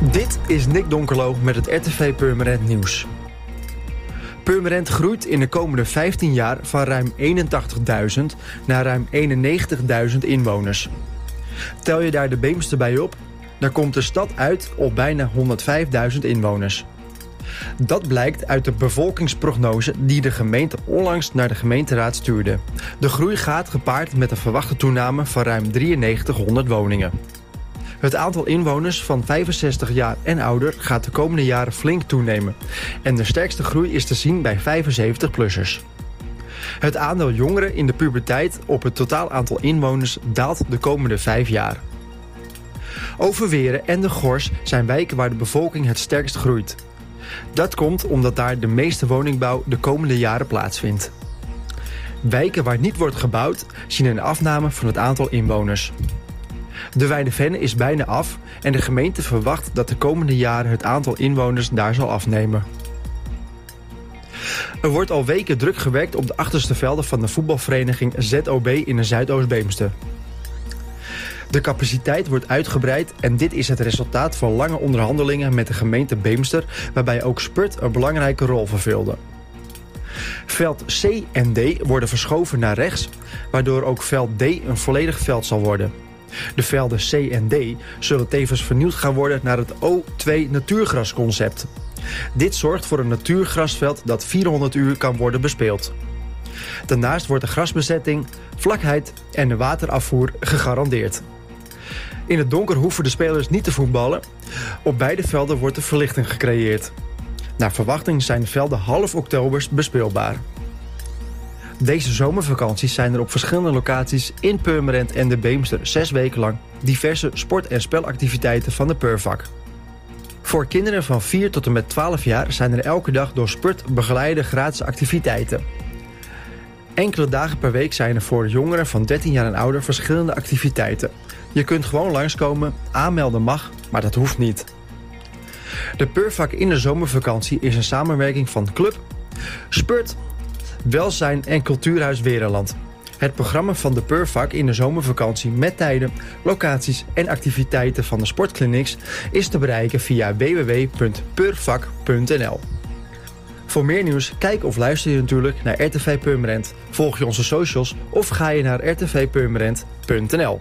Dit is Nick Donkerlo met het RTV Purmerend Nieuws. Purmerend groeit in de komende 15 jaar van ruim 81.000 naar ruim 91.000 inwoners. Tel je daar de Beemster bij op, dan komt de stad uit op bijna 105.000 inwoners. Dat blijkt uit de bevolkingsprognose die de gemeente onlangs naar de gemeenteraad stuurde. De groei gaat gepaard met een verwachte toename van ruim 9300 woningen. Het aantal inwoners van 65 jaar en ouder gaat de komende jaren flink toenemen. En de sterkste groei is te zien bij 75-plussers. Het aandeel jongeren in de puberteit op het totaal aantal inwoners daalt de komende vijf jaar. Overweren en de Gors zijn wijken waar de bevolking het sterkst groeit. Dat komt omdat daar de meeste woningbouw de komende jaren plaatsvindt. Wijken waar niet wordt gebouwd zien een afname van het aantal inwoners. De Weidevenne is bijna af en de gemeente verwacht dat de komende jaren het aantal inwoners daar zal afnemen. Er wordt al weken druk gewerkt op de achterste velden van de voetbalvereniging ZOB in de Zuidoost-Beemster. De capaciteit wordt uitgebreid en dit is het resultaat van lange onderhandelingen met de gemeente Beemster, waarbij ook Spurt een belangrijke rol vervulde. Veld C en D worden verschoven naar rechts, waardoor ook veld D een volledig veld zal worden. De velden C en D zullen tevens vernieuwd gaan worden naar het O2 natuurgrasconcept. Dit zorgt voor een natuurgrasveld dat 400 uur kan worden bespeeld. Daarnaast wordt de grasbezetting, vlakheid en de waterafvoer gegarandeerd. In het donker hoeven de spelers niet te voetballen. Op beide velden wordt de verlichting gecreëerd. Naar verwachting zijn de velden half oktober bespeelbaar. Deze zomervakanties zijn er op verschillende locaties in Purmerend en de Beemster zes weken lang diverse sport- en spelactiviteiten van de Purvak. Voor kinderen van 4 tot en met 12 jaar zijn er elke dag door Spurt begeleide gratis activiteiten. Enkele dagen per week zijn er voor jongeren van 13 jaar en ouder verschillende activiteiten. Je kunt gewoon langskomen, aanmelden mag, maar dat hoeft niet. De Purvak in de zomervakantie is een samenwerking van Club, Spurt, Welzijn en Cultuurhuis Wereland. Het programma van de Purvak in de zomervakantie met tijden, locaties en activiteiten van de sportclinics is te bereiken via www.purvak.nl. Voor meer nieuws, kijk of luister je natuurlijk naar RTV Purmerend. Volg je onze socials of ga je naar rtvpurmerend.nl.